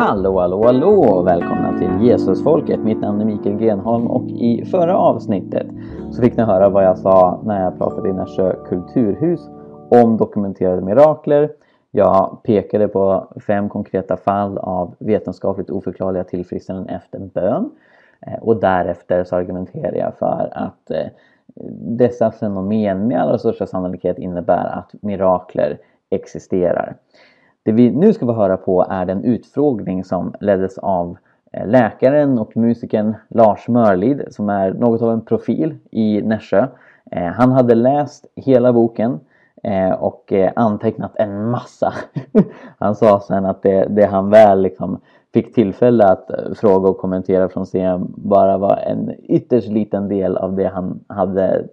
Hallå, hallå, hallå! Välkomna till Jesusfolket. Mitt namn är Mikael Grenholm och i förra avsnittet så fick ni höra vad jag sa när jag pratade i Nässjö kulturhus om dokumenterade mirakler. Jag pekade på fem konkreta fall av vetenskapligt oförklarliga tillfrisknanden efter bön. Eh, och därefter så argumenterade jag för att eh, dessa fenomen med allra största sannolikhet innebär att mirakler existerar. Det vi nu ska få höra på är den utfrågning som leddes av eh, läkaren och musikern Lars Mörlid som är något av en profil i Nässjö. Eh, han hade läst hela boken eh, och antecknat en massa. Han sa sen att det, det han väl liksom fick tillfälle att fråga och kommentera från CM bara var en ytterst liten del av det han hade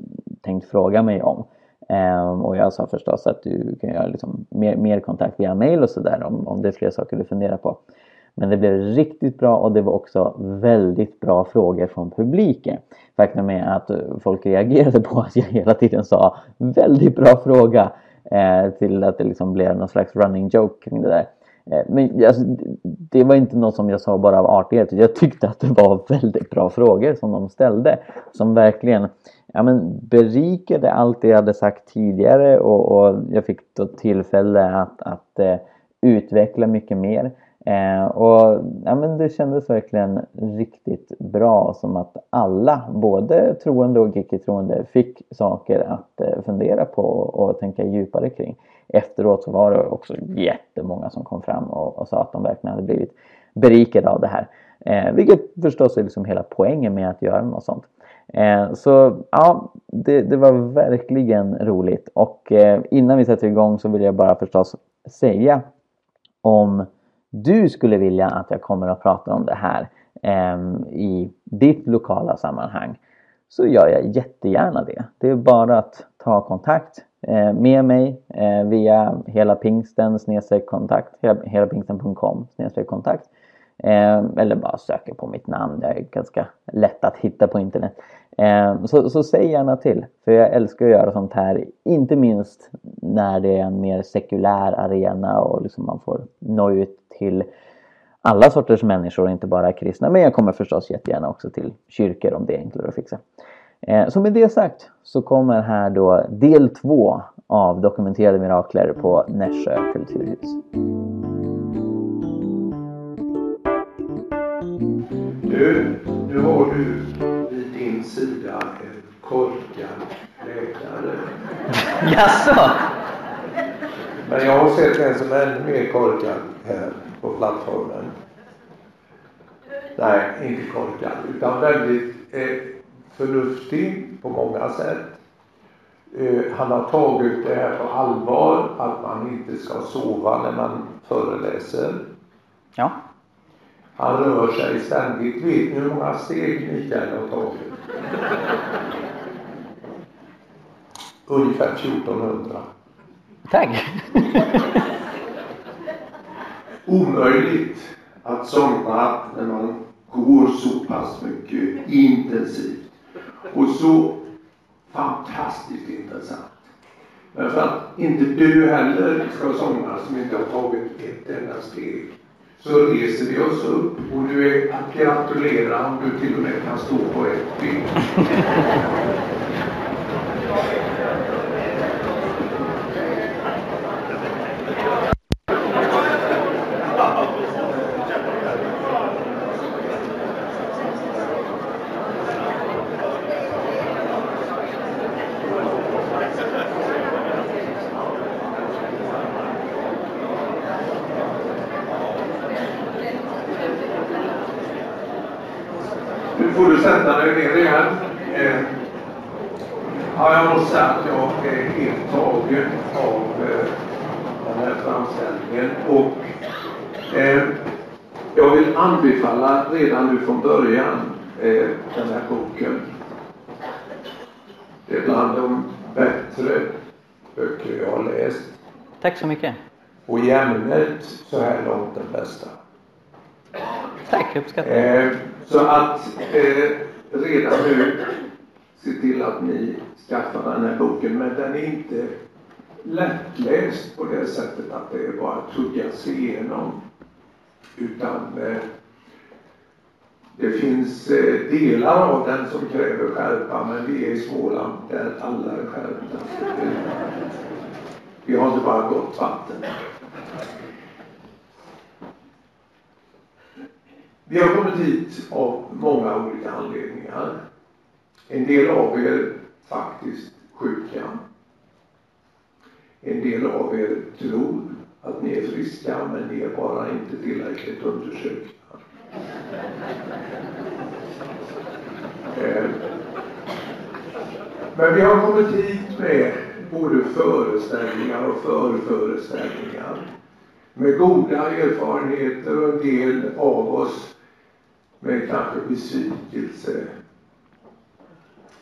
tänkt fråga mig om. Um, och jag sa förstås att du kan göra liksom mer, mer kontakt via mail och sådär om, om det är fler saker du funderar på. Men det blev riktigt bra och det var också väldigt bra frågor från publiken. Faktum är att eh, folk reagerade på att jag hela tiden sa väldigt bra fråga eh, till att det liksom blev någon slags running joke kring det där. Eh, men alltså, det var inte något som jag sa bara av artighet. Jag tyckte att det var väldigt bra frågor som de ställde. Som verkligen ja, men berikade allt det jag hade sagt tidigare och, och jag fick då tillfälle att, att uh, utveckla mycket mer. Eh, och ja, men Det kändes verkligen riktigt bra som att alla, både troende och icke-troende, fick saker att eh, fundera på och tänka djupare kring. Efteråt så var det också jättemånga som kom fram och, och sa att de verkligen hade blivit berikade av det här. Eh, vilket förstås är liksom hela poängen med att göra något sånt. Eh, så ja, det, det, var verkligen roligt och eh, innan vi sätter igång så vill jag bara förstås säga om du skulle vilja att jag kommer att prata om det här eh, i ditt lokala sammanhang så gör jag jättegärna det. Det är bara att ta kontakt eh, med mig eh, via hela pingsten kontakt, helapingsten.com kontakt Ehm, eller bara söker på mitt namn. Jag är ganska lätt att hitta på internet. Eh, så, så säg gärna till. För jag älskar att göra sånt här. Inte minst när det är en mer sekulär arena och liksom man får nå ut till alla sorters människor, inte bara kristna. Men jag kommer förstås jättegärna också till kyrkor om det är enklare att fixa. Eh, så med det sagt så kommer här då del två av dokumenterade mirakler på Nässjö kulturhus. Du, nu har du vid din sida en korkad läkare. Jaså? Men jag har sett en som är ännu mer korkad här på plattformen. Nej, inte korkad, utan väldigt eh, förnuftig på många sätt. Eh, han har tagit det här på allvar, att man inte ska sova när man föreläser. Ja. Han rör sig ständigt. Vet ni hur många steg Mikael har tagit? Ungefär 1400. Tack! Omöjligt att somna när man går så pass mycket intensivt och så fantastiskt intressant. Men för att inte du heller ska somna som inte har tagit ett enda steg så reser vi oss upp och du är att gratulera om du till och med kan stå på ett ben. får du sätta dig ner igen. Eh, ja, jag måste säga att jag är helt tagen av eh, den här framställningen. Och eh, jag vill anbefalla redan nu från början eh, den här boken. Det är bland de bättre böcker jag har läst. Tack så mycket. Och i ämnet så här långt den bästa. Tack, uppskattar. Eh, så att eh, redan nu se till att ni skaffar den här boken. Men den är inte lättläst på det sättet att det är bara sig igenom. Utan eh, det finns eh, delar av den som kräver skärpa, men vi är i Småland där alla är skärpta. Vi har inte bara gott vatten. Vi har kommit hit av många olika anledningar. En del av er faktiskt sjuka. En del av er tror att ni är friska, men ni är bara inte tillräckligt undersökta. Eh, men vi har kommit hit med både föreställningar och förföreställningar. Med goda erfarenheter och en del av oss med kanske besvikelse.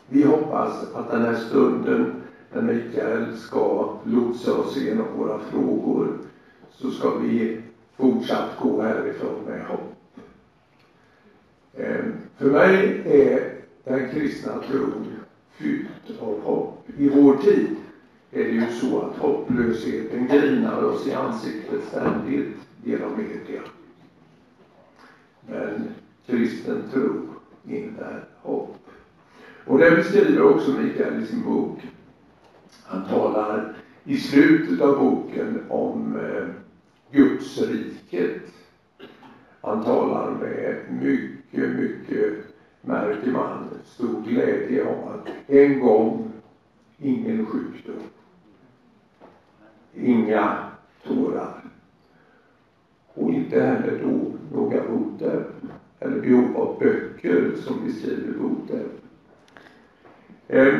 Vi hoppas att den här stunden när Mikael ska lotsa oss igenom våra frågor så ska vi fortsatt gå härifrån med hopp. Eh, för mig är den kristna tron fylld av hopp. I vår tid är det ju så att hopplösheten grinar oss i ansiktet ständigt genom media. Men kristen tro innebär hopp. Och det beskriver också Mikael i sin bok. Han talar i slutet av boken om eh, Guds riket. Han talar med mycket, mycket, märker man, stor glädje om att en gång ingen sjukdom, inga tårar och inte heller då några boter eller behov av böcker som beskriver boter. Eh,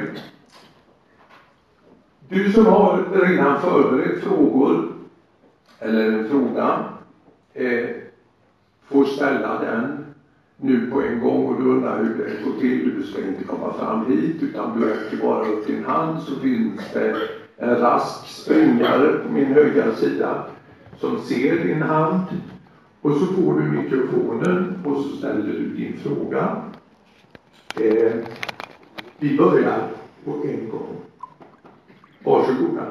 du som har redan förberett frågor eller en fråga eh, får ställa den nu på en gång och du undrar hur det går till. Du ska inte komma fram hit utan du räcker bara upp din hand så finns det en rask springare på min högra sida som ser din hand och så får du mikrofonen och så ställer du din fråga. Eh, vi börjar på en gång. Varsågoda.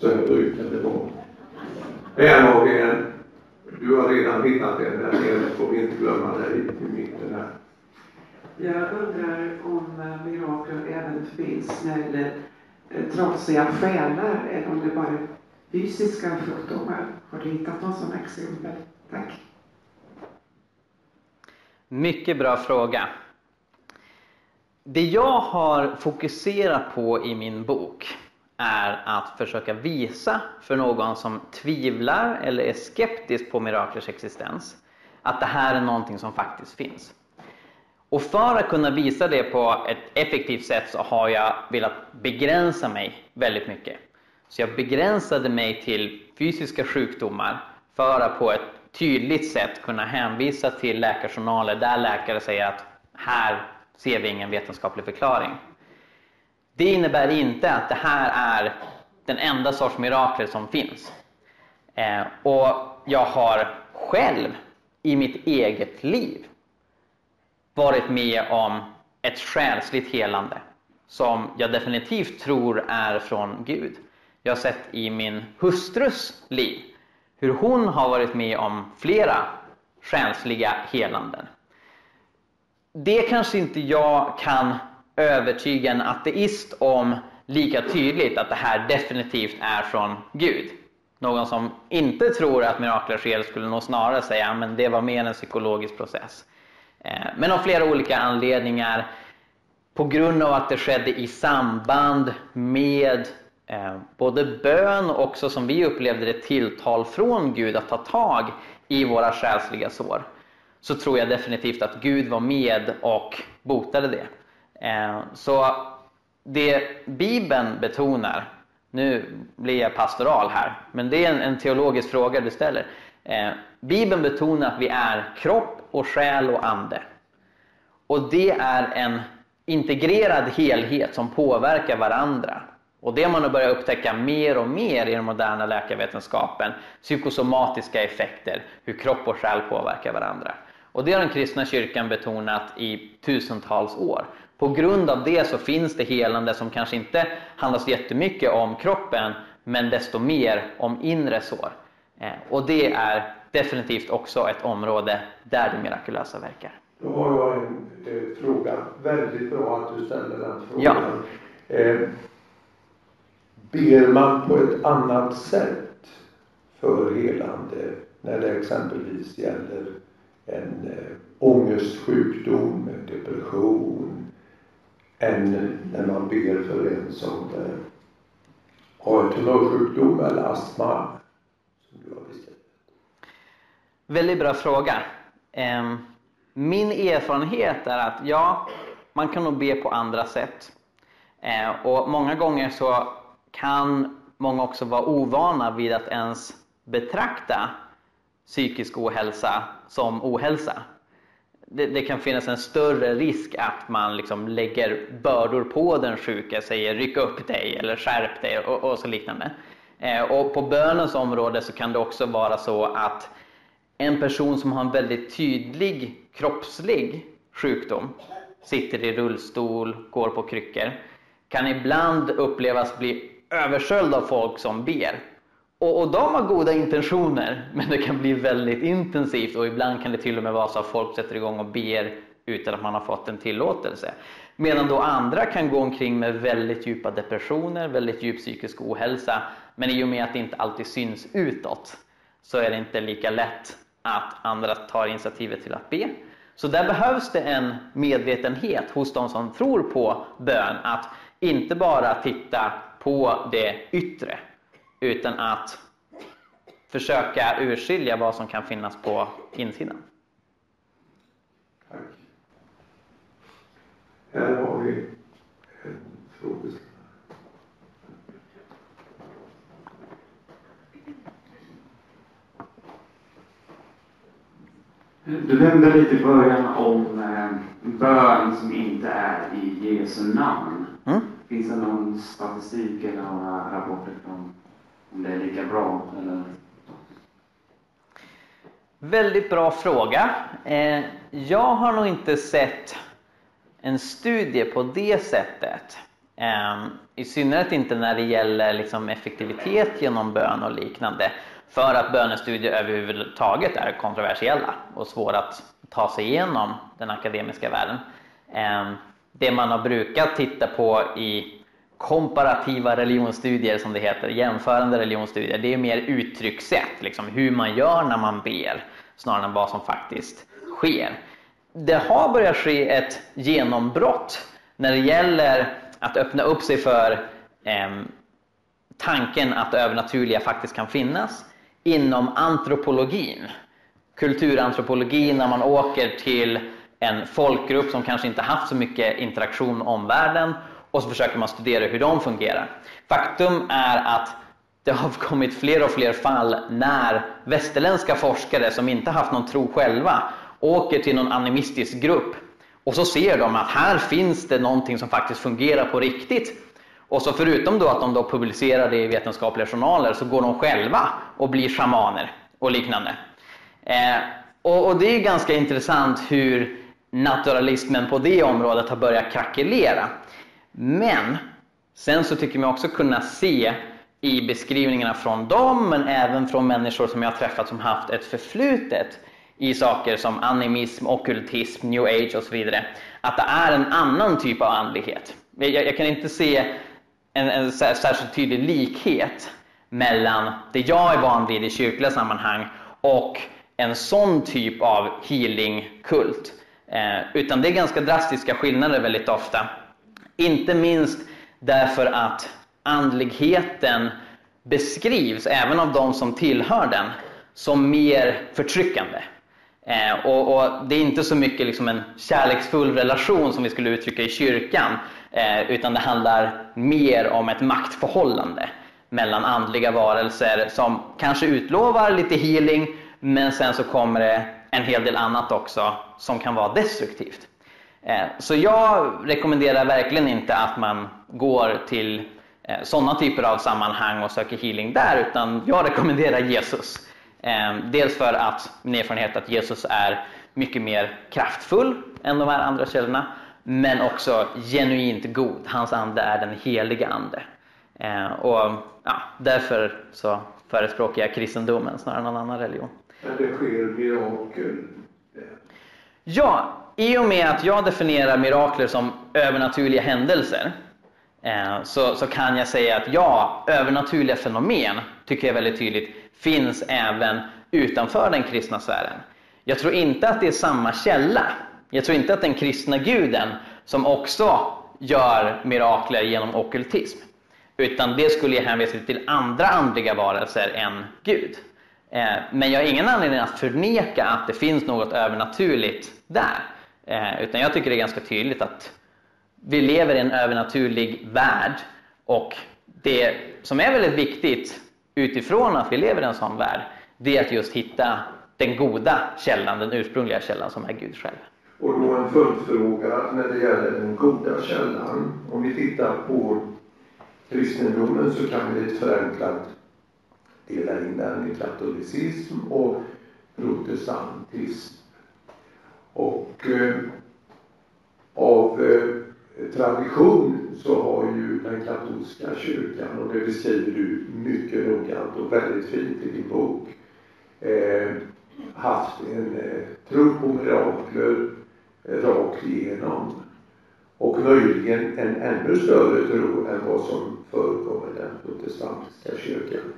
Så här brukar det vara. Här har vi en. Du har redan hittat en där nere, får vi inte glömma dig i mitten här. Jag undrar om eh, mirakel även finns när det gäller eh, trasiga själar eller om det bara är fysiska sjukdomar. Har du hittat någon sån exempel? Tack. Mycket bra fråga. Det jag har fokuserat på i min bok är att försöka visa för någon som tvivlar eller är skeptisk på miraklers existens att det här är någonting som faktiskt finns. Och för att kunna visa det på ett effektivt sätt så har jag velat begränsa mig väldigt mycket. Så jag begränsade mig till fysiska sjukdomar för att på ett tydligt sätt kunna hänvisa till läkarjournaler där läkare säger att här ser vi ingen vetenskaplig förklaring. Det innebär inte att det här är den enda sorts mirakler som finns. Eh, och jag har själv i mitt eget liv varit med om ett själsligt helande som jag definitivt tror är från Gud. Jag har sett i min hustrus liv hur hon har varit med om flera själsliga helanden. Det kanske inte jag kan övertyga en ateist om lika tydligt att det här definitivt är från Gud. Någon som inte tror att mirakler sker skulle nog snarare säga att det var mer en psykologisk process. Eh, men av flera olika anledningar, på grund av att det skedde i samband med eh, både bön och också som vi upplevde det tilltal från Gud att ta tag i våra själsliga sår, så tror jag definitivt att Gud var med och botade det. Eh, så det Bibeln betonar, nu blir jag pastoral här, men det är en, teologisk fråga du ställer. Eh, Bibeln betonar att vi är kropp och själ och ande. Och det är en integrerad helhet som påverkar varandra. Och det man har börjat upptäcka mer och mer i den moderna läkarvetenskapen, psykosomatiska effekter, hur kropp och själ påverkar varandra. Och det har den kristna kyrkan betonat i tusentals år. På grund av det så finns det helande som kanske inte handlar så jättemycket om kroppen, men desto mer om inre sår. Eh, och det är definitivt också ett område där det mirakulösa verkar. Då har jag en eh, fråga. Väldigt bra att du ställer den frågan. Ja. Eh, ber man på ett annat sätt för helande när det exempelvis gäller en eh, ångestsjukdom, depression, än när man ber för en som eh, har en tumörsjukdom eller astma? Som du har beskrivit. Väldigt bra fråga. Ehm, min erfarenhet är att ja, man kan nog be på andra sätt. Ehm, och många gånger så kan många också vara ovana vid att ens betrakta psykisk ohälsa som ohälsa. Det, det, kan finnas en större risk att man liksom lägger bördor på den sjuka, säger ryck upp dig eller skärp dig och, och så liknande. Eh, och på bönens område så kan det också vara så att en person som har en väldigt tydlig kroppslig sjukdom, sitter i rullstol, går på kryckor, kan ibland upplevas bli översköljd av folk som ber. Och, och de har goda intentioner, men det kan bli väldigt intensivt och ibland kan det till och med vara så att folk sätter igång och ber utan att man har fått en tillåtelse. Medan då andra kan gå omkring med väldigt djupa depressioner, väldigt djup psykisk ohälsa, men i och med att det inte alltid syns utåt så är det inte lika lätt att andra tar initiativet till att be. Så där behövs det en medvetenhet hos de som tror på bön, att inte bara titta på det yttre, utan att försöka urskilja vad som kan finnas på insidan. Tack. Här har vi en frågeställning. Du nämnde lite i början om eh, bön som inte är i Jesu namn. Mm. Finns det någon statistik eller några rapporter om, om det är lika bra? Eller? Väldigt bra fråga. Eh, jag har nog inte sett en studie på det sättet. Ehm, I synnerhet inte när det gäller liksom effektivitet genom bön och liknande. För att bönestudier överhuvudtaget är kontroversiella och svåra att ta sig igenom den akademiska världen. Ehm, det man har brukat titta på i komparativa religionsstudier som det heter, jämförande religionsstudier, det är mer uttryckssätt, liksom hur man gör när man ber, snarare än vad som faktiskt sker. Det har börjat ske ett genombrott när det gäller att öppna upp sig för eh, tanken att det övernaturliga faktiskt kan finnas inom antropologin. Kulturantropologin, när man åker till en folkgrupp som kanske inte haft så mycket interaktion med omvärlden och så försöker man studera hur de fungerar. Faktum är att det har kommit fler och fler fall när västerländska forskare som inte haft någon tro själva åker till någon animistisk grupp och så ser de att här finns det någonting som faktiskt fungerar på riktigt. Och så förutom då att de då publicerar det i vetenskapliga journaler så går de själva och blir shamaner och liknande. Eh, och, och, det är ganska intressant hur naturalismen på det området har börjat krackelera. Men sen så tycker man också kunna se i beskrivningarna från dem, men även från människor som jag har träffat som haft ett förflutet i saker som animism, okkultism, new age och så vidare, att det är en annan typ av andlighet. Jag, jag kan inte se en, en särskilt tydlig likhet mellan det jag är van vid i kyrkliga sammanhang och en sån typ av healingkult. Eh, utan det är ganska drastiska skillnader väldigt ofta. Inte minst därför att andligheten beskrivs, även av de som tillhör den, som mer förtryckande. Eh, och, och, Det är inte så mycket liksom en kärleksfull relation som vi skulle uttrycka i kyrkan, eh, utan det handlar mer om ett maktförhållande mellan andliga varelser som kanske utlovar lite healing, men sen så kommer det en hel del annat också som kan vara destruktivt. Eh, så jag rekommenderar verkligen inte att man går till eh, sådana typer av sammanhang och söker healing där, utan jag rekommenderar Jesus. Eh, dels för att min erfarenhet att Jesus är mycket mer kraftfull än de här andra källorna, men också genuint god. Hans ande är den heliga ande. Och ja, därför så förespråkar jag kristendomen snarare än någon annan religion. Men det sker mirakel. Ja, i och med att jag definierar mirakler som övernaturliga händelser eh, så, så kan jag säga att ja, övernaturliga fenomen tycker jag väldigt tydligt finns även utanför den kristna sfären. Jag tror inte att det är samma källa. Jag tror inte att den kristna guden som också gör mirakler genom okultism. Utan det skulle jag hänvisa till andra andliga varelser än Gud. Eh, men jag har ingen anledning att förneka att det finns något övernaturligt där. Eh, utan jag tycker det är ganska tydligt att vi lever i en övernaturlig värld och det som är väldigt viktigt utifrån att vi lever i en sån värld, det är att just hitta den goda källan, den ursprungliga källan som är Gud själv. Och då en följdfråga när det gäller den goda källan. Om vi tittar på kristendomen så kan vi lite förenklat dela in den i katolicism och protestantism. Och eh, av eh, tradition så har ju den katolska kyrkan, och det beskriver du mycket noggrant och väldigt fint i din bok, eh, haft en eh, tro på mirakler eh, rakt igenom. Och möjligen en ännu större tro än vad som förekommer i den protestantiska kyrkan.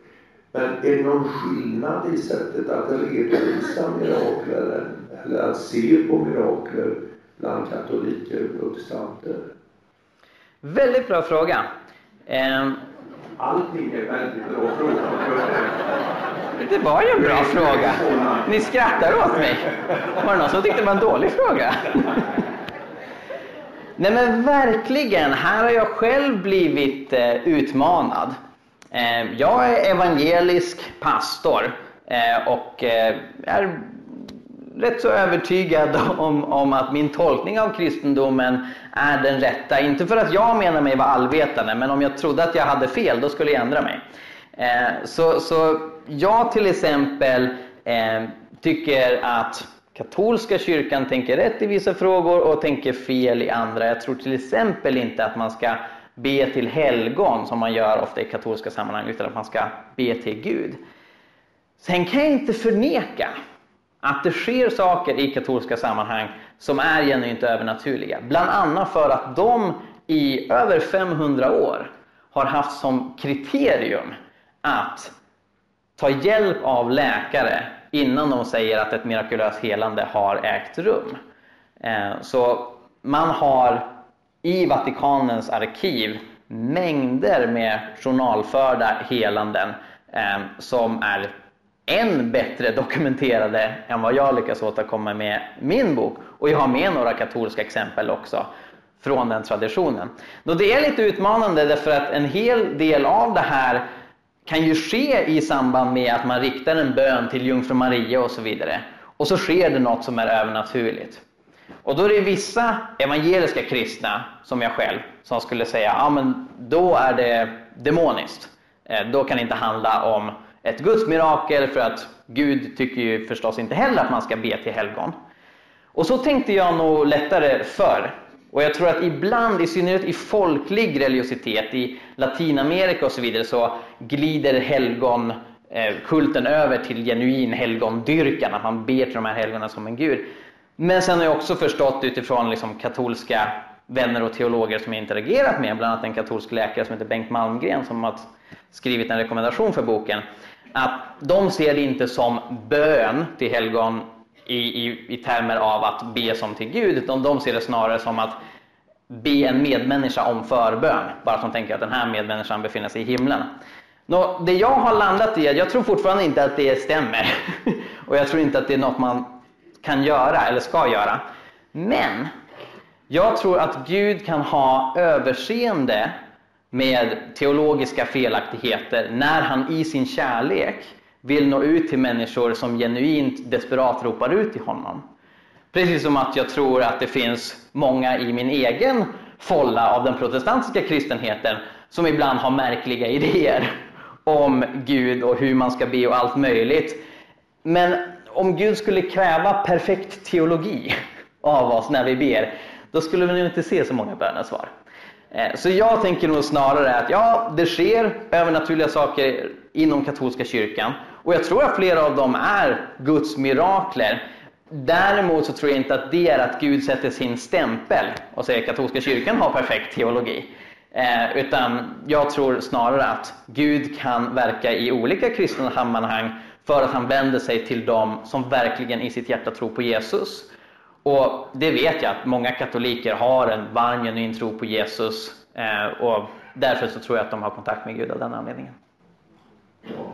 Men är det någon skillnad i sättet att redovisa mirakler eller att se på mirakler bland katoliker och protestanter? Väldigt bra fråga. Eh, Allting är väldigt bra frågor. det var ju en bra fråga. Ni skrattar åt mig. Var det någon som tyckte det var en dålig fråga? Nej men verkligen, här har jag själv blivit eh, utmanad. Eh, jag är evangelisk pastor eh, och eh, är rätt så övertygad om, om att min tolkning av kristendomen är den rätta. Inte för att jag menar mig vara allvetande, men om jag trodde att jag hade fel, då skulle jag ändra mig. Eh, så, så jag till exempel eh, tycker att katolska kyrkan tänker rätt i vissa frågor och tänker fel i andra. Jag tror till exempel inte att man ska be till helgon som man gör ofta i katolska sammanhang, utan att man ska be till Gud. Sen kan jag inte förneka att det sker saker i katolska sammanhang som är genuint övernaturliga. Bland annat för att de i över 500 år har haft som kriterium att ta hjälp av läkare innan de säger att ett mirakulöst helande har ägt rum. Eh, så man har i Vatikanens arkiv mängder med journalförda helanden eh, som är än bättre dokumenterade än vad jag lyckas återkomma med min bok. Och jag har med några katolska exempel också från den traditionen. Då det är lite utmanande därför att en hel del av det här kan ju ske i samband med att man riktar en bön till jungfru Maria och så vidare. Och så sker det något som är övernaturligt. Och då är det vissa evangeliska kristna, som jag själv, som skulle säga ja men då är det demoniskt. Eh, då kan det inte handla om ett Guds mirakel för att Gud tycker ju förstås inte heller att man ska be till helgon. Och så tänkte jag nog lättare förr. Och jag tror att ibland, i synnerhet i folklig religiositet, i Latinamerika och så vidare, så glider helgonkulten eh, över till genuin helgondyrkan, att man ber till de här helgonen som en gud. Men sen har jag också förstått utifrån liksom katolska vänner och teologer som jag interagerat med, bland annat en katolsk läkare som heter Bengt Malmgren som har skrivit en rekommendation för boken, att de ser det inte som bön till helgon i, i, i termer av att be som till Gud, utan de ser det snarare som att be en medmänniska om förbön, bara att de tänker att den här medmänniskan befinner sig i himlen. Nå, det jag har landat i jag tror fortfarande inte att det stämmer. Och jag tror inte att det är något man kan göra eller ska göra. Men jag tror att Gud kan ha överseende med teologiska felaktigheter när han i sin kärlek vill nå ut till människor som genuint desperat ropar ut till honom. Precis som att jag tror att det finns många i min egen folla av den protestantiska kristenheten som ibland har märkliga idéer om Gud och hur man ska be och allt möjligt. Men om Gud skulle kräva perfekt teologi av oss när vi ber, då skulle vi nog inte se så många bönesvar. Eh, så jag tänker nog snarare att ja, det sker övernaturliga saker inom katolska kyrkan och jag tror att flera av dem är Guds mirakler. Däremot så tror jag inte att det är att Gud sätter sin stämpel och säger att katolska kyrkan har perfekt teologi. Eh, utan jag tror snarare att Gud kan verka i olika kristna sammanhang för att han vänder sig till dem som verkligen i sitt hjärta tror på Jesus. Och det vet jag att många katoliker har en varm genuin tro på Jesus eh, och därför så tror jag att de har kontakt med Gud av den anledningen. Ja.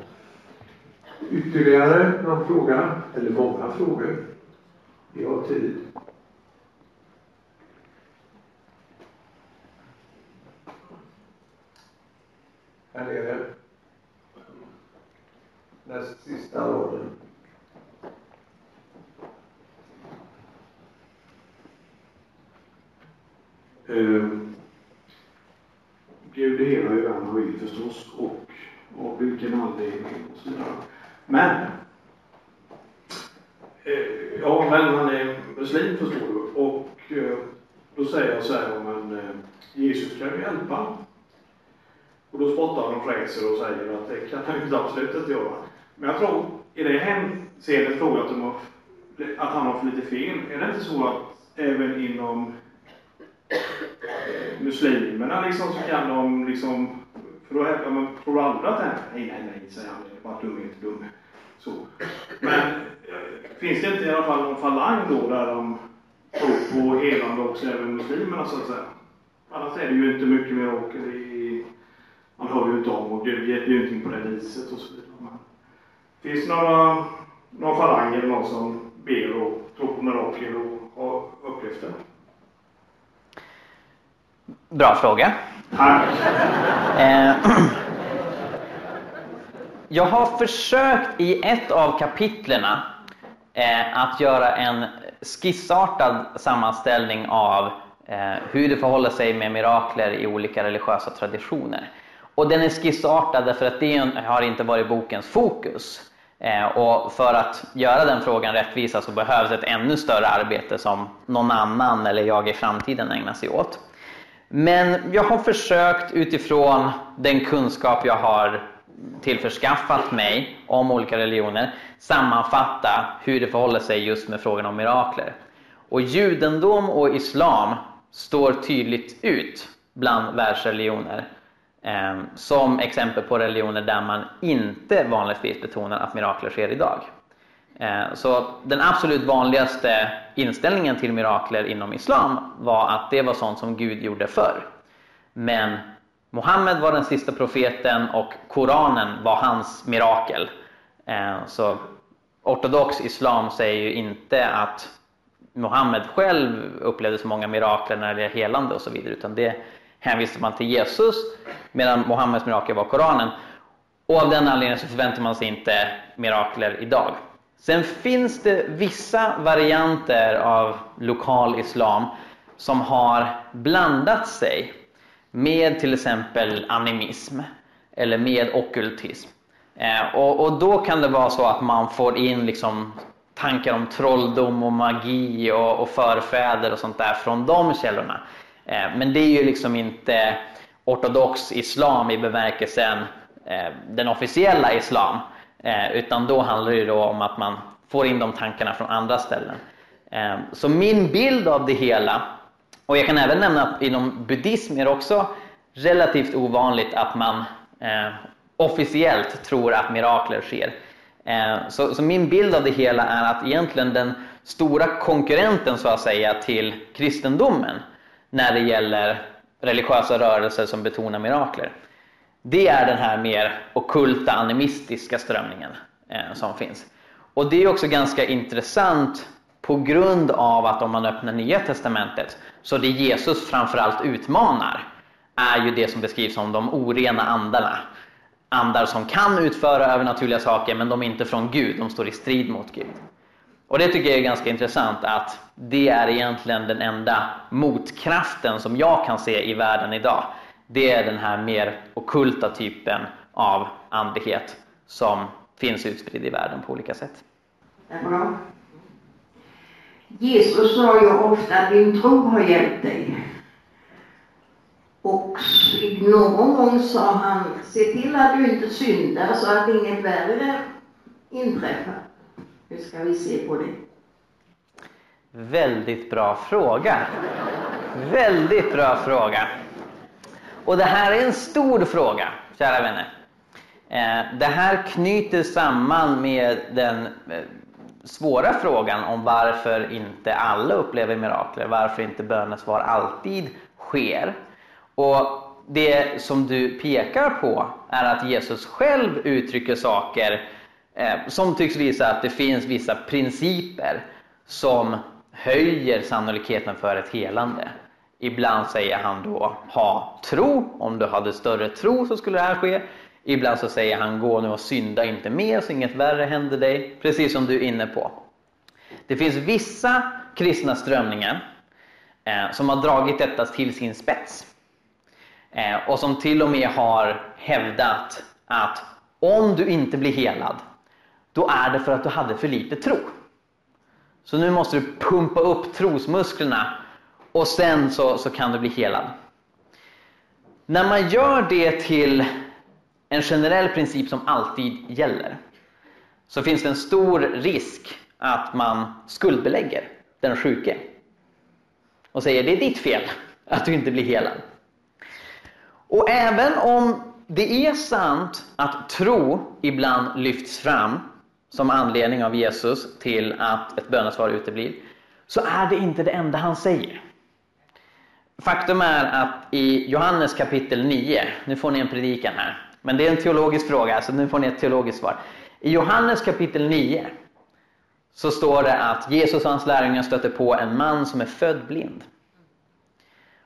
Ytterligare någon fråga? Eller många frågor? Vi har tid. Här nere. Näst sista raden. Eh, Gud delar hela hur han vill förstås och av vilken anledning och så vidare. Men eh, Ja, men han är muslim förstår du. Och eh, då säger jag så här, men eh, Jesus kan ju hjälpa. Och då spottar han och fräser och säger att det kan han ju absolut inte göra. Men jag tror, i det hänseendet tror jag att, de har, att han har för lite fel. Är det inte så att även inom muslimerna liksom så kan de liksom, för då hävdar man, tror du aldrig att det är, nej, nej, nej, säger han, det är bara dumhet, dumhet. Så. Men finns det inte i alla fall någon falang då där de tror på helande också, även muslimerna så att säga? Annars är det ju inte mycket mirakel i, man hör ju inte om och det är ju ingenting på det viset och så vidare. Men, finns det några, någon falang eller någon som ber och tror på mirakel och har upplevt det? Bra fråga. Eh, Jag har försökt i ett av kapitlerna eh, att göra en skissartad sammanställning av eh, hur det förhåller sig med mirakler i olika religiösa traditioner. Och den är skissartad därför att det har inte varit bokens fokus. Och för att göra den frågan rättvisa så behövs ett ännu större arbete som någon annan eller jag i framtiden ägnar sig åt. Men jag har försökt utifrån den kunskap jag har tillförskaffat mig om olika religioner sammanfatta hur det förhåller sig just med frågan om mirakler. Och judendom och islam står tydligt ut bland världsreligioner eh, som exempel på religioner där man inte vanligtvis betonar att mirakler sker idag. Eh, så den absolut vanligaste inställningen till mirakler inom islam var att det var sånt som Gud gjorde förr. Men Mohammed var den sista profeten och Koranen var hans mirakel. Eh, så ortodox islam säger ju inte att Mohammed själv upplevde så många mirakler när det är helande och så vidare, utan det hänvisar man till Jesus, medan Mohammeds mirakel var Koranen. Och av den anledningen så förväntar man sig inte mirakler idag. Sen finns det vissa varianter av lokal islam som har blandat sig med till exempel animism eller med okkultism. Eh, och, och, då kan det vara så att man får in liksom tankar om trolldom och magi och, och förfäder och sånt där från de källorna. Eh, men det är ju liksom inte ortodox islam i bemärkelsen eh, den officiella islam. Eh, utan då handlar det då om att man får in de tankarna från andra ställen. Eh, så min bild av det hela och jag kan även nämna att inom buddhism är det också relativt ovanligt att man eh, officiellt tror att mirakler sker. Eh, så, så, min bild av det hela är att egentligen den stora konkurrenten så att säga till kristendomen när det gäller religiösa rörelser som betonar mirakler. Det är den här mer okulta animistiska strömningen eh, som finns. Och det är också ganska intressant på grund av att om man öppnar Nya Testamentet så det Jesus framförallt utmanar är ju det som beskrivs som de orena andarna. Andar som kan utföra övernaturliga saker men de är inte från Gud, de står i strid mot Gud. Och det tycker jag är ganska intressant att det är egentligen den enda motkraften som jag kan se i världen idag. Det är den här mer okulta typen av andlighet som finns utspridd i världen på olika sätt. Bra. Jesus sa ju ofta att din tro har hjälpt dig. Och någon gång sa han, se till att du inte syndar så att inget värre inträffar. Hur ska vi se på det? Väldigt bra fråga. Väldigt bra fråga. Och det här är en stor fråga, kära vänner. Eh, det här knyter samman med den eh, svåra frågan om varför inte alla upplever mirakler, varför inte bönesvar alltid sker. Och det som du pekar på är att Jesus själv uttrycker saker eh, som tycks visa att det finns vissa principer som höjer sannolikheten för ett helande. Ibland säger han då ha tro, om du hade större tro så skulle det här ske. Ibland så säger han gå nu och synda inte mer så inget värre händer dig, precis som du är inne på. Det finns vissa kristna strömningar eh, som har dragit detta till sin spets. Eh, och som till och med har hävdat att om du inte blir helad, då är det för att du hade för lite tro. Så nu måste du pumpa upp trosmusklerna och sen så, så kan du bli helad. När man gör det till en generell princip som alltid gäller så finns det en stor risk att man skuldbelägger den sjuke och säger det är ditt fel att du inte blir helad. Och även om det är sant att tro ibland lyfts fram som anledning av Jesus till att ett bönesvar uteblir, så är det inte det enda han säger. Faktum är att i Johannes kapitel 9, nu får ni en predikan här, men det är en teologisk fråga, så nu får ni ett teologiskt svar. I Johannes kapitel 9 så står det att Jesus och hans lärjungar stöter på en man som är född blind.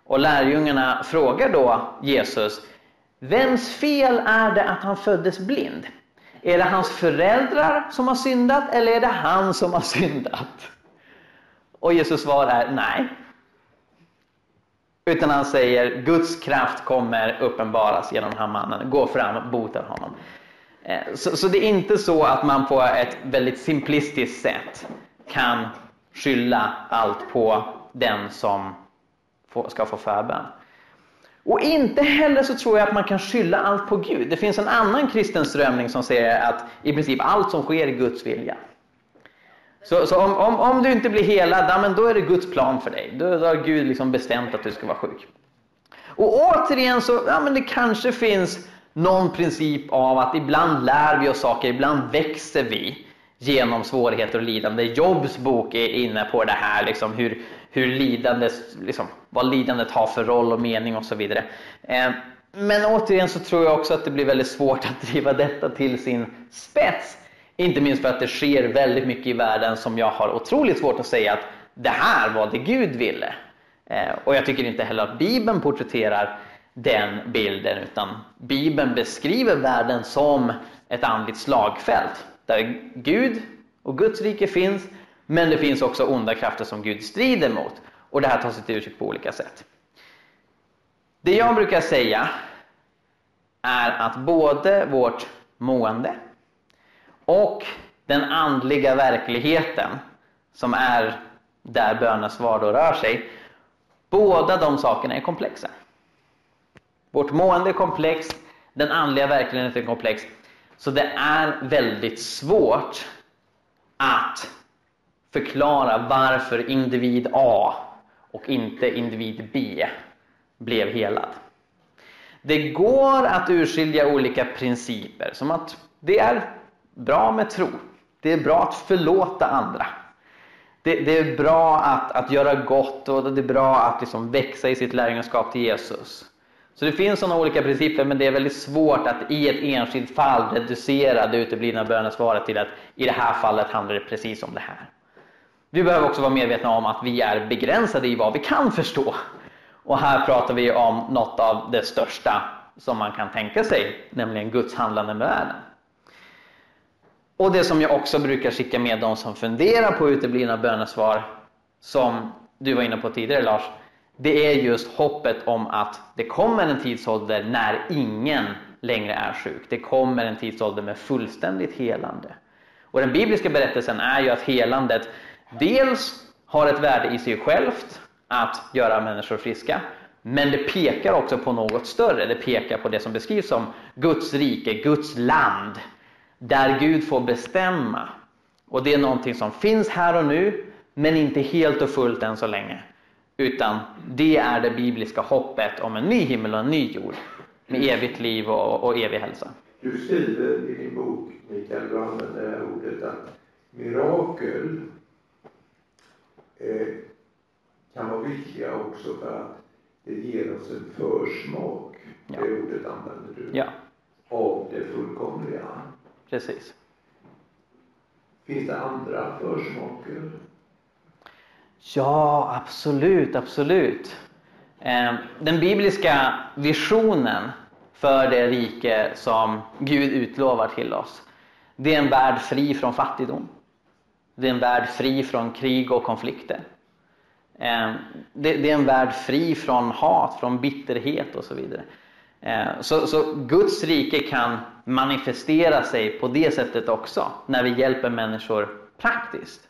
Och lärjungarna frågar då Jesus, vems fel är det att han föddes blind? Är det hans föräldrar som har syndat eller är det han som har syndat? Och Jesus svar är nej. Utan han säger Guds kraft kommer uppenbaras genom den här mannen. Gå fram och bota honom. Eh, så, så, det är inte så att man på ett väldigt simplistiskt sätt kan skylla allt på den som ska få förbön. Och inte heller så tror jag att man kan skylla allt på Gud. Det finns en annan kristen strömning som säger att i princip allt som sker är Guds vilja. Så, så om, om, om, du inte blir helad, ja, men då är det Guds plan för dig. Då, då har Gud liksom bestämt att du ska vara sjuk. Och återigen så, ja men det kanske finns någon princip av att ibland lär vi oss saker, ibland växer vi genom svårigheter och lidande. Jobs bok är inne på det här, liksom, hur, hur lidandet, liksom, vad lidandet har för roll och mening och så vidare. Eh, men återigen så tror jag också att det blir väldigt svårt att driva detta till sin spets. Inte minst för att det sker väldigt mycket i världen som jag har otroligt svårt att säga att det här var det Gud ville. Eh, och jag tycker inte heller att Bibeln porträtterar den bilden utan Bibeln beskriver världen som ett andligt slagfält där Gud och Guds rike finns men det finns också onda krafter som Gud strider mot och det här tar sig till uttryck på olika sätt. Det jag brukar säga är att både vårt mående och den andliga verkligheten som är där bönesvar då rör sig, båda de sakerna är komplexa. Vårt mående är komplext, den andliga verkligheten är komplex. Så det är väldigt svårt att förklara varför individ A och inte individ B blev helad. Det går att urskilja olika principer, som att det är bra med tro. Det är bra att förlåta andra. Det, det är bra att, att göra gott och det är bra att liksom växa i sitt lärjungaskap till Jesus. Så det finns sådana olika principer men det är väldigt svårt att i ett enskilt fall reducera det uteblivna bönesvaret till att i det här fallet handlar det precis om det här. Vi behöver också vara medvetna om att vi är begränsade i vad vi kan förstå. Och här pratar vi om något av det största som man kan tänka sig, nämligen Guds handlande med världen. Och det som jag också brukar skicka med de som funderar på uteblivna bönesvar, som du var inne på tidigare Lars, det är just hoppet om att det kommer en tidsålder när ingen längre är sjuk. Det kommer en tidsålder med fullständigt helande. Och den bibliska berättelsen är ju att helandet dels har ett värde i sig självt att göra människor friska Men det pekar också på något större. Det pekar på det som beskrivs som Guds rike, Guds land. Där Gud får bestämma. Och det är någonting som finns här och nu, men inte helt och fullt än så länge. Utan det är det bibliska hoppet om en ny himmel och en ny jord. Med evigt liv och, och evig hälsa. Du skriver i din bok, Mikael, du använder det här ordet att mirakel eh, kan vara viktiga också för att det ger oss en försmak, Ja. det ordet använder du, Ja, av det fullkomliga. Precis. Finns det andra försmaker? Ja, absolut, absolut. Eh, Den bibliska visionen för det rike som Gud utlovar till oss, det är en värld fri från fattigdom. Det är en värld fri från krig och konflikter. Eh, Det är en värld fri från hat, från bitterhet och så vidare. Eh, Så, så Guds rike kan manifestera sig på det sättet också, när vi hjälper människor praktiskt.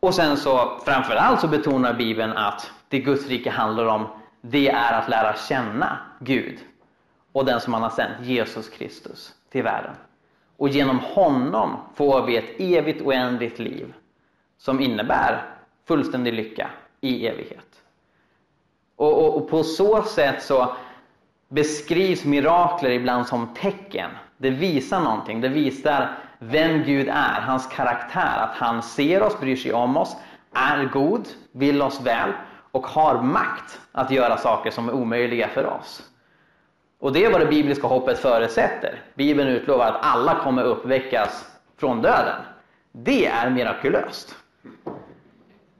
Och sen så framförallt så betonar Bibeln att det Guds rike handlar om, det är att lära känna Gud och den som han har sänt, Jesus Kristus, till världen. Och genom honom får vi ett evigt oändligt liv som innebär fullständig lycka i evighet. Och, och, och på så sätt så beskrivs mirakler ibland som tecken. Det visar någonting. Det visar vem Gud är, hans karaktär. Att han ser oss, bryr sig om oss, är god, vill oss väl och har makt att göra saker som är omöjliga för oss. Och det är vad det bibliska hoppet förutsätter. Bibeln utlovar att alla kommer uppväckas från döden. Det är mirakulöst.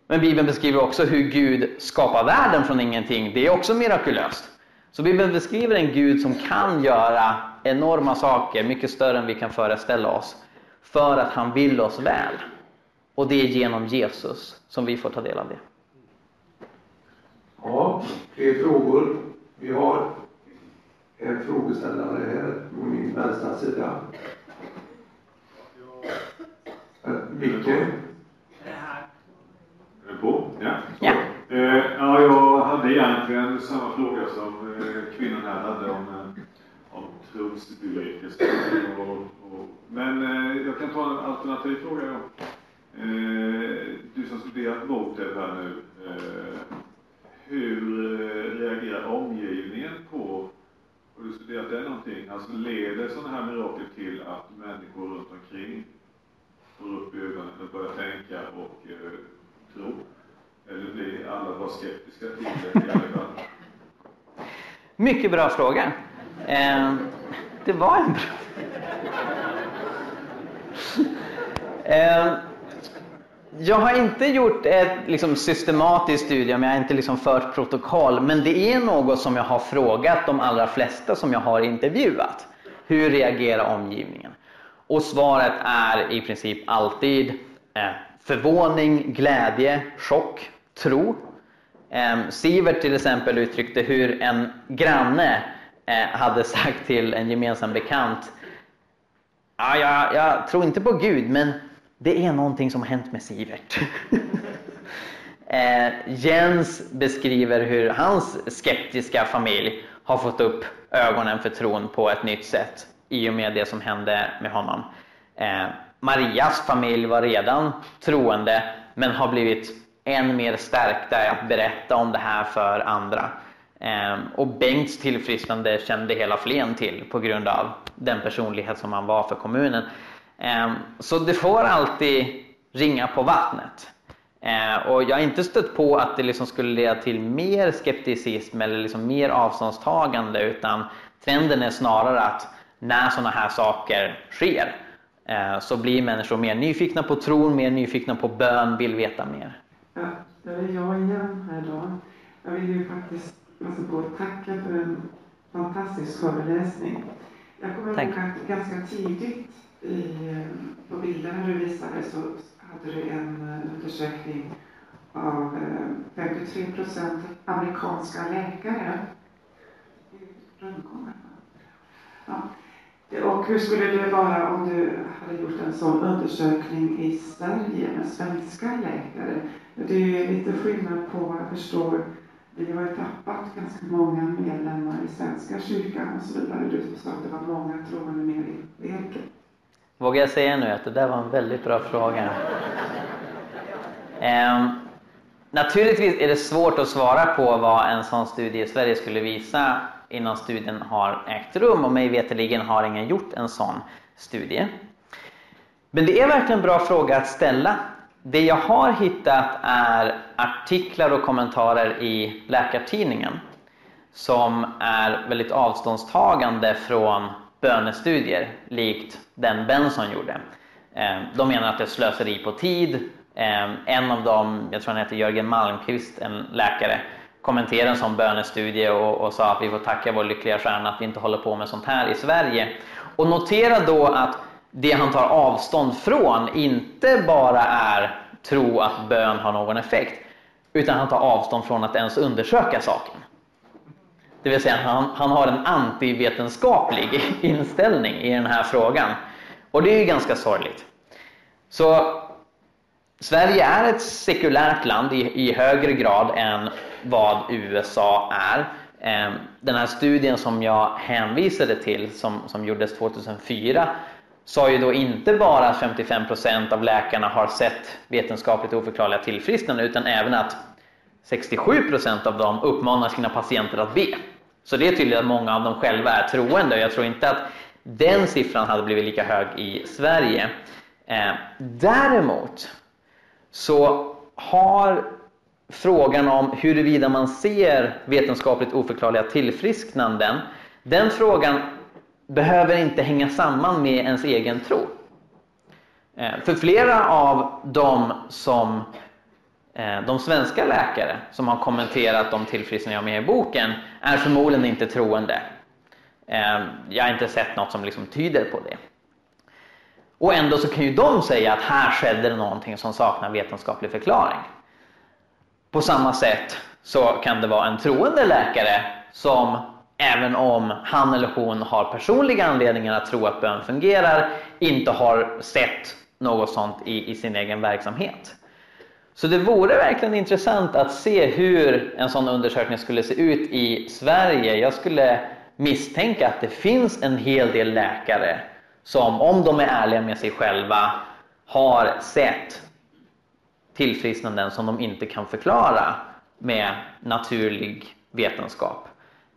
Men Bibeln beskriver också hur Gud skapar världen från ingenting. Det är också mirakulöst. Så Bibeln beskriver en Gud som kan göra enorma saker, mycket större än vi kan föreställa oss, för att han vill oss väl. Och det är genom Jesus som vi får ta del av det. Ja, fler frågor. Vi har en frågeställare här på min vänstra sida. Micke? Är det på? Ja. Ja. Eh, ja, jag hade egentligen samma fråga som eh, kvinnan här hade om, eh, om trosbevekelse. Men eh, jag kan ta en alternativ fråga då. Du som studerat Motep här nu. Hur reagerar omgivningen på, har du studerat det någonting? Alltså leder sådana här mirakel till att människor runt omkring får upp ögonen och börjar tänka och eh, tro? Eller blir alla bara skeptiska till det i alla fall? Mycket bra fråga. Eh, det var en bra eh, Jag har inte gjort ett liksom, systematiskt studium, jag har inte liksom, fört protokoll, men det är något som jag har frågat de allra flesta som jag har intervjuat. Hur reagerar omgivningen? Och svaret är i princip alltid eh, förvåning, glädje, chock, tro. Ehm, Sivert till exempel uttryckte hur en granne eh, hade sagt till en gemensam bekant jag, jag tror inte på Gud, men det är någonting som har hänt med Sivert. Ehm, Jens beskriver hur hans skeptiska familj har fått upp ögonen för tron på ett nytt sätt i och med det som hände med honom. Eh, Marias familj var redan troende men har blivit än mer stärkta i att berätta om det här för andra. Ehm, och Bengts tillfrisknande kände hela Flen till på grund av den personlighet som han var för kommunen. Ehm, så det får alltid ringa på vattnet. Ehm, och jag har inte stött på att det liksom skulle leda till mer skepticism eller liksom mer avståndstagande utan trenden är snarare att när sådana här saker sker så blir människor mer nyfikna på tron, mer nyfikna på bön, vill veta mer. Ja, det är jag igen här då. Jag vill ju faktiskt passa på att tacka för en fantastisk föreläsning. Jag kommer Tack. ihåg att ganska tidigt i, eh, på bilderna du visade så hade du en eh, undersökning av eh, 53 procent amerikanska läkare. rundgången. Ja. Och hur skulle det vara om du hade gjort en sån undersökning i Sverige med svenska läkare? Det är ju lite skillnad på vad jag förstår vi har ju tappat ganska många medlemmar i Svenska kyrkan och så vidare. Du sa att det var många troende med i Eken. Vågar jag säga nu att det där var en väldigt bra fråga? Eh, naturligtvis är det svårt att svara på vad en sån studie i Sverige skulle visa innan studien har ägt rum och mig veterligen har ingen gjort en sån studie. Men det är verkligen en bra fråga att ställa. Det jag har hittat är artiklar och kommentarer i Läkartidningen som är väldigt avståndstagande från bönestudier likt den Benson gjorde. Eh, de menar att det är slöseri på tid. Eh, en av dem, jag tror han heter Jörgen Malmqvist, en läkare, kommenterade en sån bönestudie och, och sa att vi får tacka vår lyckliga stjärna att vi inte håller på med sånt här i Sverige. Och notera då att det han tar avstånd från inte bara är tro att bön har någon effekt, utan han tar avstånd från att ens undersöka saken. Det vill säga han, han har en antivetenskaplig inställning i den här frågan. Och det är ju ganska sorgligt. Så Sverige är ett sekulärt land i, i högre grad än vad USA är. Ehm, den här studien som jag hänvisade till, som, som gjordes 2004, sa ju då inte bara att 55% av läkarna har sett vetenskapligt oförklarliga tillfrisknande, utan även att 67% av dem uppmanar sina patienter att be. Så det är tydligt att många av dem själva är troende. och Jag tror inte att den siffran hade blivit lika hög i Sverige. Eh, däremot så har frågan om huruvida man ser vetenskapligt oförklarliga tillfrisknanden, den frågan behöver inte hänga samman med ens egen tro. Eh, för flera av de som eh, de svenska läkare som har kommenterat de tillfrisknande jag har med i boken är förmodligen inte troende. Eh, jag har inte sett något som liksom tyder på det. Och ändå så kan ju de säga att här skedde det någonting som saknar vetenskaplig förklaring. På samma sätt så kan det vara en troende läkare som även om han eller hon har personliga anledningar att tro att bön fungerar, inte har sett något sånt i, i sin egen verksamhet. Så det vore verkligen intressant att se hur en sån undersökning skulle se ut i Sverige. Jag skulle misstänka att det finns en hel del läkare som, om de är ärliga med sig själva, har sett tillfrisknanden som de inte kan förklara med naturlig vetenskap.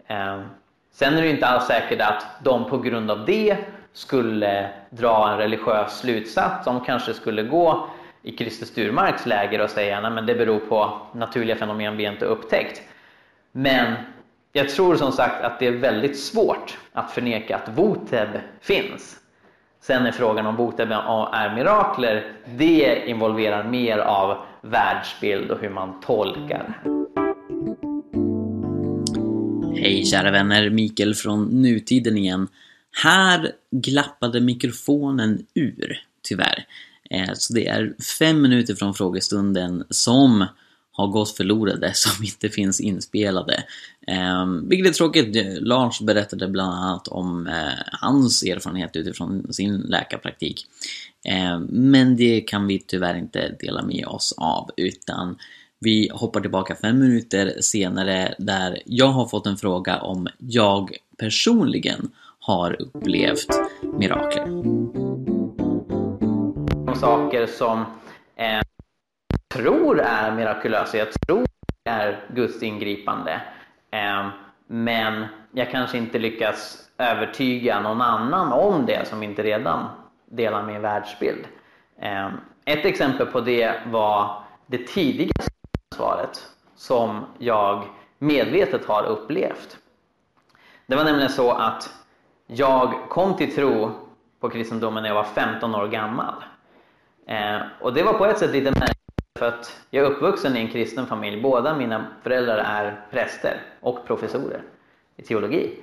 Ehm, sen är det inte alls säkert att de på grund av det skulle dra en religiös slutsats. De kanske skulle gå i Christer Sturmarks läger och säga att det beror på naturliga fenomen vi inte upptäckt. Men jag tror som sagt att det är väldigt svårt att förneka att Voteb finns. Sen är frågan om Voteb är mirakler, det involverar mer av världsbild och hur man tolkar. Hej kära vänner, Mikael från Nutiden igen. Här glappade mikrofonen ur, tyvärr. Eh, så det är fem minuter från frågestunden som har gått förlorade, som inte finns inspelade. Eh, vilket är tråkigt. Lars berättade bland annat om eh, hans erfarenhet utifrån sin läkarpraktik. Men det kan vi tyvärr inte dela med oss av, utan vi hoppar tillbaka fem minuter senare där jag har fått en fråga om jag personligen har upplevt mirakler. Saker som eh, tror är mirakulösa, jag tror är Guds ingripande. Eh, men jag kanske inte lyckas övertyga någon annan om det som inte redan delar min världsbild. Eh, ett exempel på det var det tidigaste svaret som jag medvetet har upplevt. Det var nämligen så att jag kom till tro på kristendomen när jag var 15 år gammal. Eh, och det var på ett sätt lite märkligt för att jag är uppvuxen i en kristen familj. Båda mina föräldrar är präster och professorer i teologi.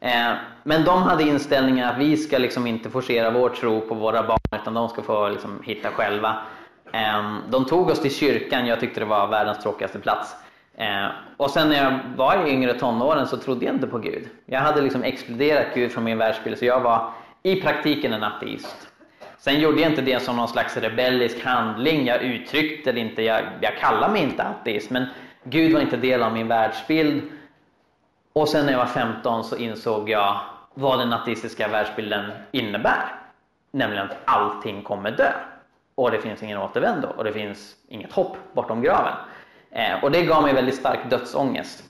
Eh, men de hade inställningen att vi ska liksom inte forcera vår tro på våra barn utan de ska få liksom hitta själva. Ehm, de tog oss till kyrkan, jag tyckte det var världens tråkigaste plats. Ehm, och sen när jag var i yngre tonåren så trodde jag inte på Gud. Jag hade liksom exploderat Gud från min världsbild så jag var i praktiken en ateist. Sen gjorde jag inte det som någon slags rebellisk handling, jag uttryckte det inte, jag, jag kallar mig inte ateist, men Gud var inte del av min världsbild. Och sen när jag var 15 så insåg jag vad den ateistiska världsbilden innebär. Nämligen att allting kommer dö. Och det finns ingen återvändo och det finns inget hopp bortom graven. Eh, och det gav mig väldigt stark dödsångest.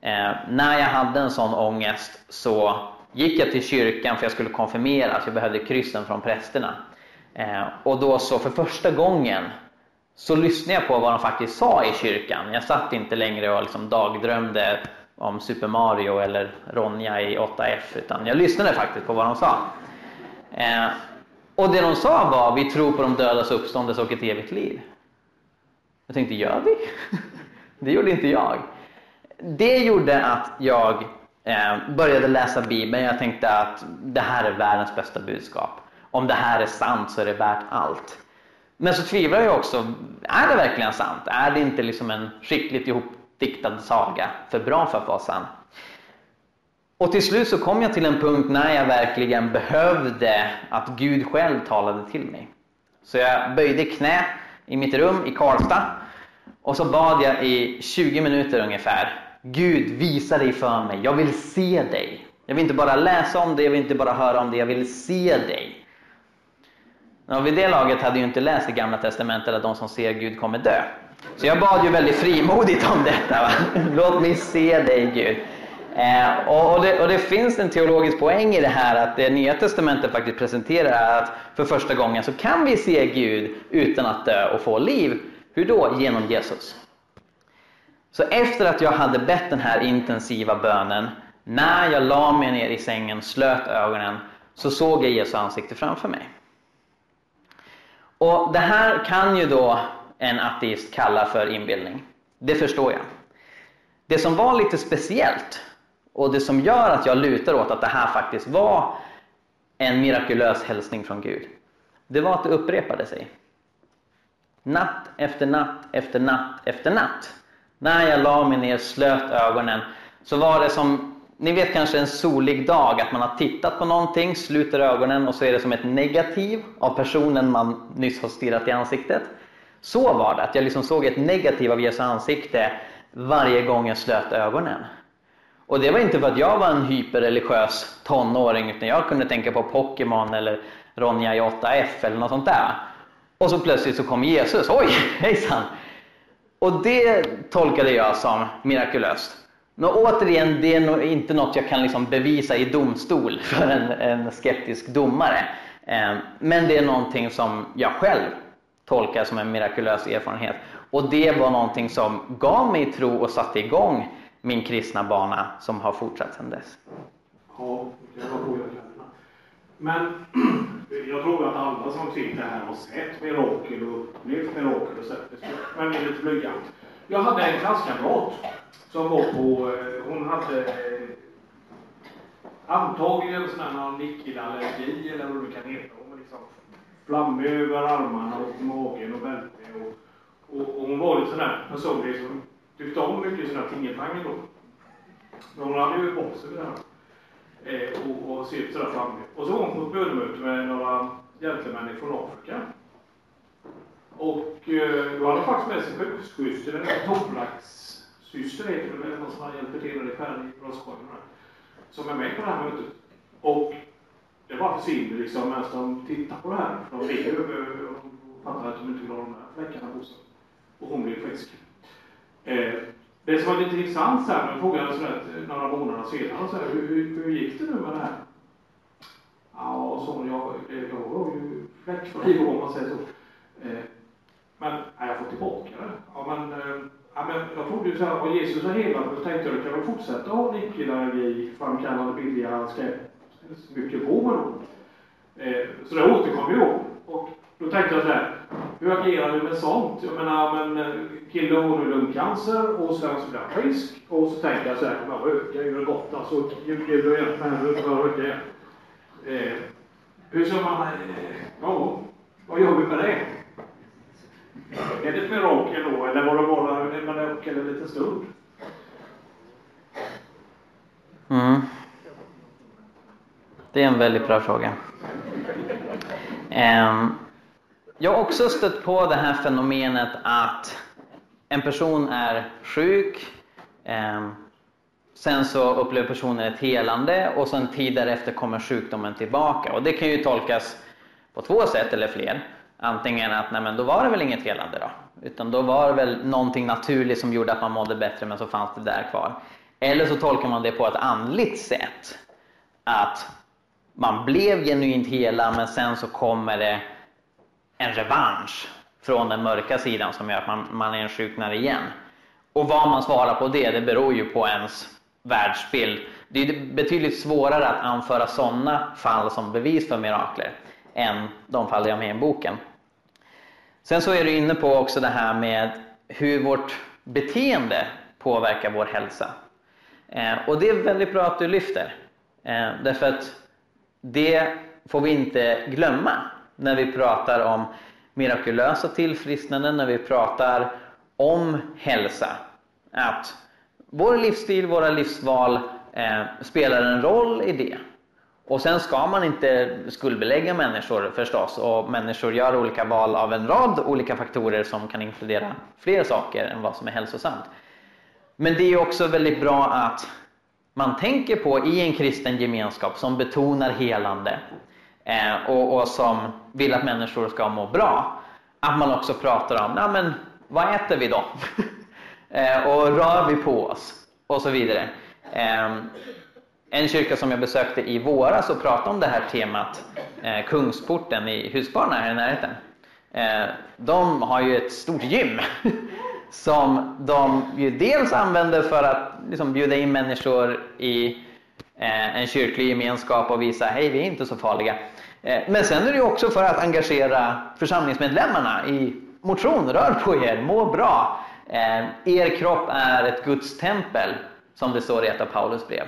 Eh, när jag hade en sån ångest så gick jag till kyrkan för jag skulle konfirmeras. Jag behövde kryssen från prästerna. Eh, och då så för första gången så lyssnade jag på vad de faktiskt sa i kyrkan. Jag satt inte längre och liksom dagdrömde om Super Mario eller Ronja i 8F utan jag lyssnade faktiskt på vad de sa. Eh, och det de sa var vi tror på de dödas uppståndelse och ett evigt liv. Jag tänkte, gör vi? det gjorde inte jag. Det gjorde att jag eh, började läsa Bibeln. Jag tänkte att det här är världens bästa budskap. Om det här är sant så är det värt allt. Men så tvivlar jag också, är det verkligen sant? Är det inte liksom en skickligt ihopdiktad saga, för bra för att vara sann? Och till slut så kom jag till en punkt när jag verkligen behövde att Gud själv talade till mig. Så jag böjde knä i mitt rum i Karlstad och så bad jag i 20 minuter ungefär. Gud, visa dig för mig. Jag vill se dig. Jag vill inte bara läsa om det, jag vill inte bara höra om det, jag vill se dig. Och vid det laget hade jag inte läst det gamla testamentet att de som ser Gud kommer dö. Så jag bad ju väldigt frimodigt om detta. Va? Låt mig se dig Gud. Eh, och, och, det, och, det, finns en teologisk poäng i det här att det nya testamentet faktiskt presenterar att för första gången så kan vi se Gud utan att dö och få liv. Hur då? Genom Jesus. Så efter att jag hade bett den här intensiva bönen, när jag la mig ner i sängen, slöt ögonen, så såg jag Jesu ansikte framför mig. Och det här kan ju då en ateist kalla för inbildning. Det förstår jag. Det som var lite speciellt och det som gör att jag lutar åt att det här faktiskt var en mirakulös hälsning från Gud. Det var att det upprepade sig. Natt efter natt efter natt efter natt. När jag la mig ner, slöt ögonen, så var det som, ni vet kanske en solig dag, att man har tittat på någonting, sluter ögonen och så är det som ett negativ av personen man nyss har stirrat i ansiktet. Så var det, att jag liksom såg ett negativ av Jesu ansikte varje gång jag slöt ögonen. Och det var inte för att jag var en hyperreligiös tonåring, utan jag kunde tänka på Pokémon eller Ronja i 8F eller något sånt där. Och så plötsligt så kom Jesus, oj hejsan! Och det tolkade jag som mirakulöst. Men återigen, det är nog inte något jag kan liksom bevisa i domstol för en, en skeptisk domare. Eh, men det är någonting som jag själv tolkar som en mirakulös erfarenhet. Och det var någonting som gav mig tro och satte igång min kristna bana som har fortsatt sedan dess. Ja, det var Men jag tror att alla som sitter här har sett mirakel och upplevt mirakel och sett det. Men det är lite blygsamt. Jag hade en klasskamrat som var på, eh, hon hade eh, antagligen sån här nickelallergi eller vad det kan heta. Hon var liksom flammig över armarna och magen och bälte. Och, och, och, hon var lite sån där personlig som tyckte om mycket sina tingeltangel då. Men hon hade ju bort sig vid det här. Eh, och, och ser sådär framme. Och så var hon på ett bönemöte med några gentlemän från Afrika. Och eh, då hade hon faktiskt med sig sjukhussyster, en thoraxsyster heter det, väl, som hjälper till när det skär i bröstkorgen. Som är med på det här mötet. Och det bara försvinner liksom medan de tittar på det här. De ler eh, och fattar att de inte vill ha de här fläckarna på sig. Och hon blir frisk. Eh, det som var lite intressant så här, jag frågade så där, eh, några månader senare, så här, hur, hur, hur gick det nu med det här? Ja, så jag, eh, jag var ju fläckfri om man säger så. Eh, men nej, jag får tillbaka det. Ja, men, eh, ja, men jag trodde ju så här, var Jesus har helat, då tänkte jag, då kan väl fortsätta ha nickelallergi, framkallande billiga skräpmycket på mig då. Eh, så det återkom ju då. Och då tänkte jag så här, hur agerar vi med sånt? Jag menar, men eh, killen har nu lungcancer och sen så blir han frisk. Och så tänkte jag så här, jag röker ju gott alltså. Gud Gud, jag hjälper mig, nu ska jag röka igen. Eh, hur ska man, eh, ja, vad gör vi med det? Är det ett mirakel då, eller var det bara en mirakel en liten stund? Mm. Det är en väldigt bra fråga. Um, jag har också stött på det här fenomenet att en person är sjuk, eh, sen så upplever personen ett helande och sen tid därefter kommer sjukdomen tillbaka. Och det kan ju tolkas på två sätt eller fler. Antingen att nej men då var det väl inget helande då. Utan då var det väl någonting naturligt som gjorde att man mådde bättre men så fanns det där kvar. Eller så tolkar man det på ett andligt sätt. Att man blev genuint hela men sen så kommer det en revansch från den mörka sidan som gör att man, man insjuknar igen. Och vad man svarar på det, det beror ju på ens världsbild. Det är betydligt svårare att anföra sådana fall som bevis för mirakler än de fall jag har med i boken. Sen så är du inne på också det här med hur vårt beteende påverkar vår hälsa. Eh, och det är väldigt bra att du lyfter. Eh, därför att det får vi inte glömma när vi pratar om mirakulösa tillfrisknanden, när vi pratar om hälsa. Att vår livsstil, våra livsval eh, spelar en roll i det. Och sen ska man inte skuldbelägga människor förstås och människor gör olika val av en rad olika faktorer som kan inkludera fler saker än vad som är hälsosamt. Men det är också väldigt bra att man tänker på i en kristen gemenskap som betonar helande eh, och, och, som vill att människor ska må bra. Att man också pratar om, nej men vad äter vi då? eh, och rör vi på oss? Och så vidare. Eh, en kyrka som jag besökte i våras och pratade om det här temat, eh, Kungsporten i Huskvarna här i närheten. Eh, de har ju ett stort gym som de ju dels använder för att liksom bjuda in människor i eh, Eh, en kyrklig gemenskap och visa hej, vi är inte så farliga. Eh, men sen är det också för att engagera församlingsmedlemmarna i motion, rör på er, må bra. Eh, er kropp är ett Guds tempel, som det står i ett av Paulus brev.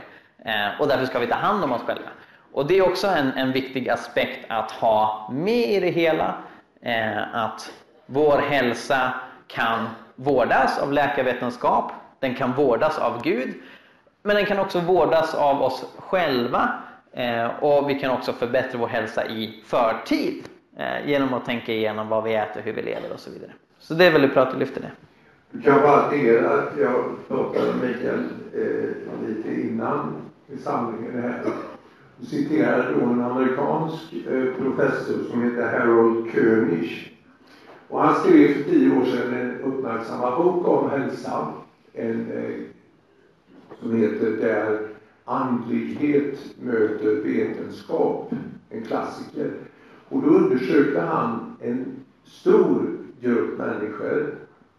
Och därför ska vi ta hand om oss själva. Och det är också en, en viktig aspekt att ha med i det hela. Att vår hälsa kan vårdas av läkarvetenskap, den kan vårdas av Gud, men den kan också vårdas av oss själva eh, och vi kan också förbättra vår hälsa i förtid eh, genom att tänka igenom vad vi äter, hur vi lever och så vidare. Så det är väldigt bra att du lyfter det. Du kan bara addera att jag pratade med Mikael eh, lite innan i samlingen här och citerade då en amerikansk eh, professor som heter Harold König. Och han skrev för tio år sedan en uppmärksammad bok om hälsa. En, eh, som heter Där andlighet möter vetenskap. En klassiker. Och då undersökte han en stor grupp människor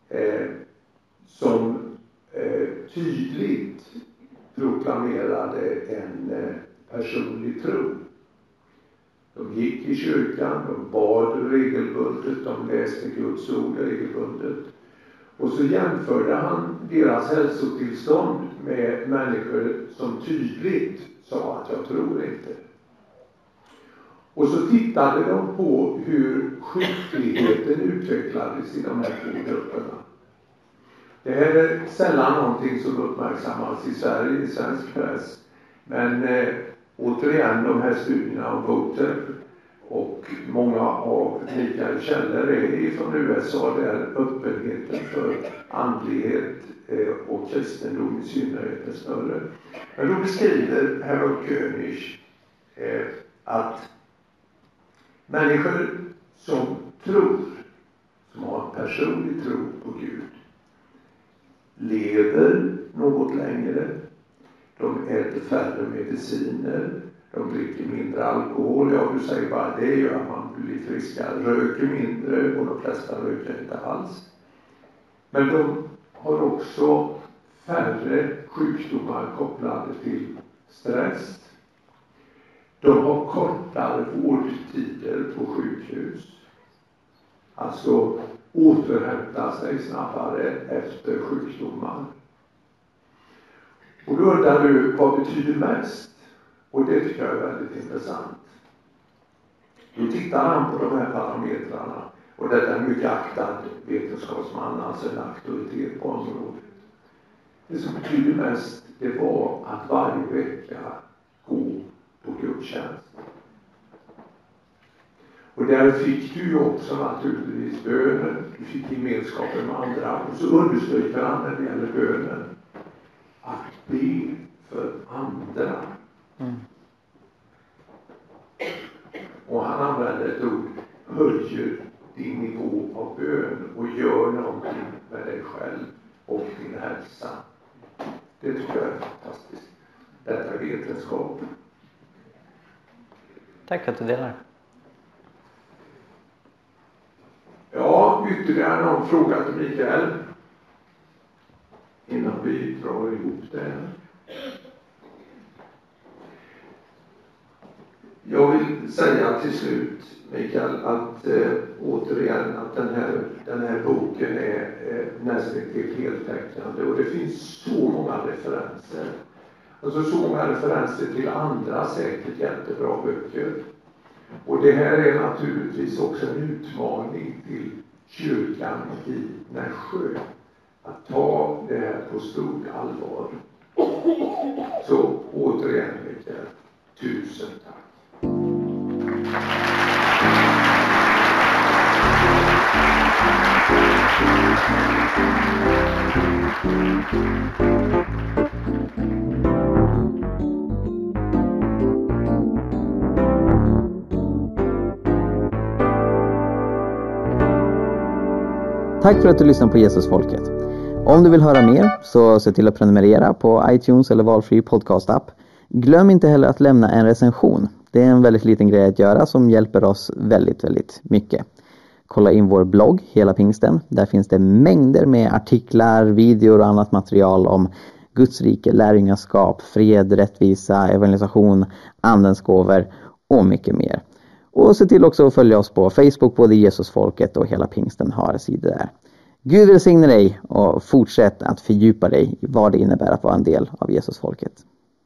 eh, som eh, tydligt proklamerade en eh, personlig tro. De gick i kyrkan, de bad regelbundet, de läste Guds ord regelbundet. Och så jämförde han deras hälsotillstånd med människor som tydligt sa att jag tror inte. Och så tittade de på hur sjukligheten utvecklades i de här två grupperna. Det här är sällan någonting som uppmärksammas i Sverige, i svensk press. Men eh, återigen, de här studierna om voter och många av Mikaels källor är från USA där öppenheten för andlighet eh, och kristendom i synnerhet är större. Men då beskriver Harold König eh, att människor som tror, som har en personlig tro på Gud, lever något längre. De äter färre mediciner. De dricker mindre alkohol. Ja, du säger bara det gör att man blir friskare. Röker mindre och de flesta röker inte alls. Men de har också färre sjukdomar kopplade till stress. De har kortare vårdtider på sjukhus. Alltså återhämta sig snabbare efter sjukdomar. Och då undrar du, vad betyder mest? Och det tycker jag är väldigt intressant. Då tittar han på de här parametrarna och detta är en mycket aktad vetenskapsman, alltså en auktoritet på området. Det som betydde mest, det var att varje vecka gå på gudstjänst. Och där fick du ju också naturligtvis bönen, du fick gemenskapen med andra och så understryker han när det gäller bönen att be för andra. Mm. Och han använder ett ord, höjer din nivå av bön och gör någonting med dig själv och din hälsa. Det tycker jag är fantastiskt. Detta är vetenskap. Tack att du delar. Ja, ytterligare någon fråga till Mikael? Innan vi drar ihop det här. Jag vill säga till slut, Mikael, att eh, återigen att den här, den här boken är eh, nästan till heltäckande och det finns så många referenser. Alltså så många referenser till andra säkert jättebra böcker. Och det här är naturligtvis också en utmaning till kyrkan i Nässjö att ta det här på stort allvar. Så återigen, Mikael, tusen tack. Tack för att du lyssnar på Jesusfolket. Om du vill höra mer så se till att prenumerera på iTunes eller valfri podcastapp. Glöm inte heller att lämna en recension. Det är en väldigt liten grej att göra som hjälper oss väldigt, väldigt mycket. Kolla in vår blogg Hela Pingsten. Där finns det mängder med artiklar, videor och annat material om Guds rike, lärjungaskap, fred, rättvisa, evangelisation, andens gåvor och mycket mer. Och se till också att följa oss på Facebook, både Jesusfolket och Hela Pingsten har sidor där. Gud välsigne dig och fortsätt att fördjupa dig i vad det innebär att vara en del av Jesusfolket.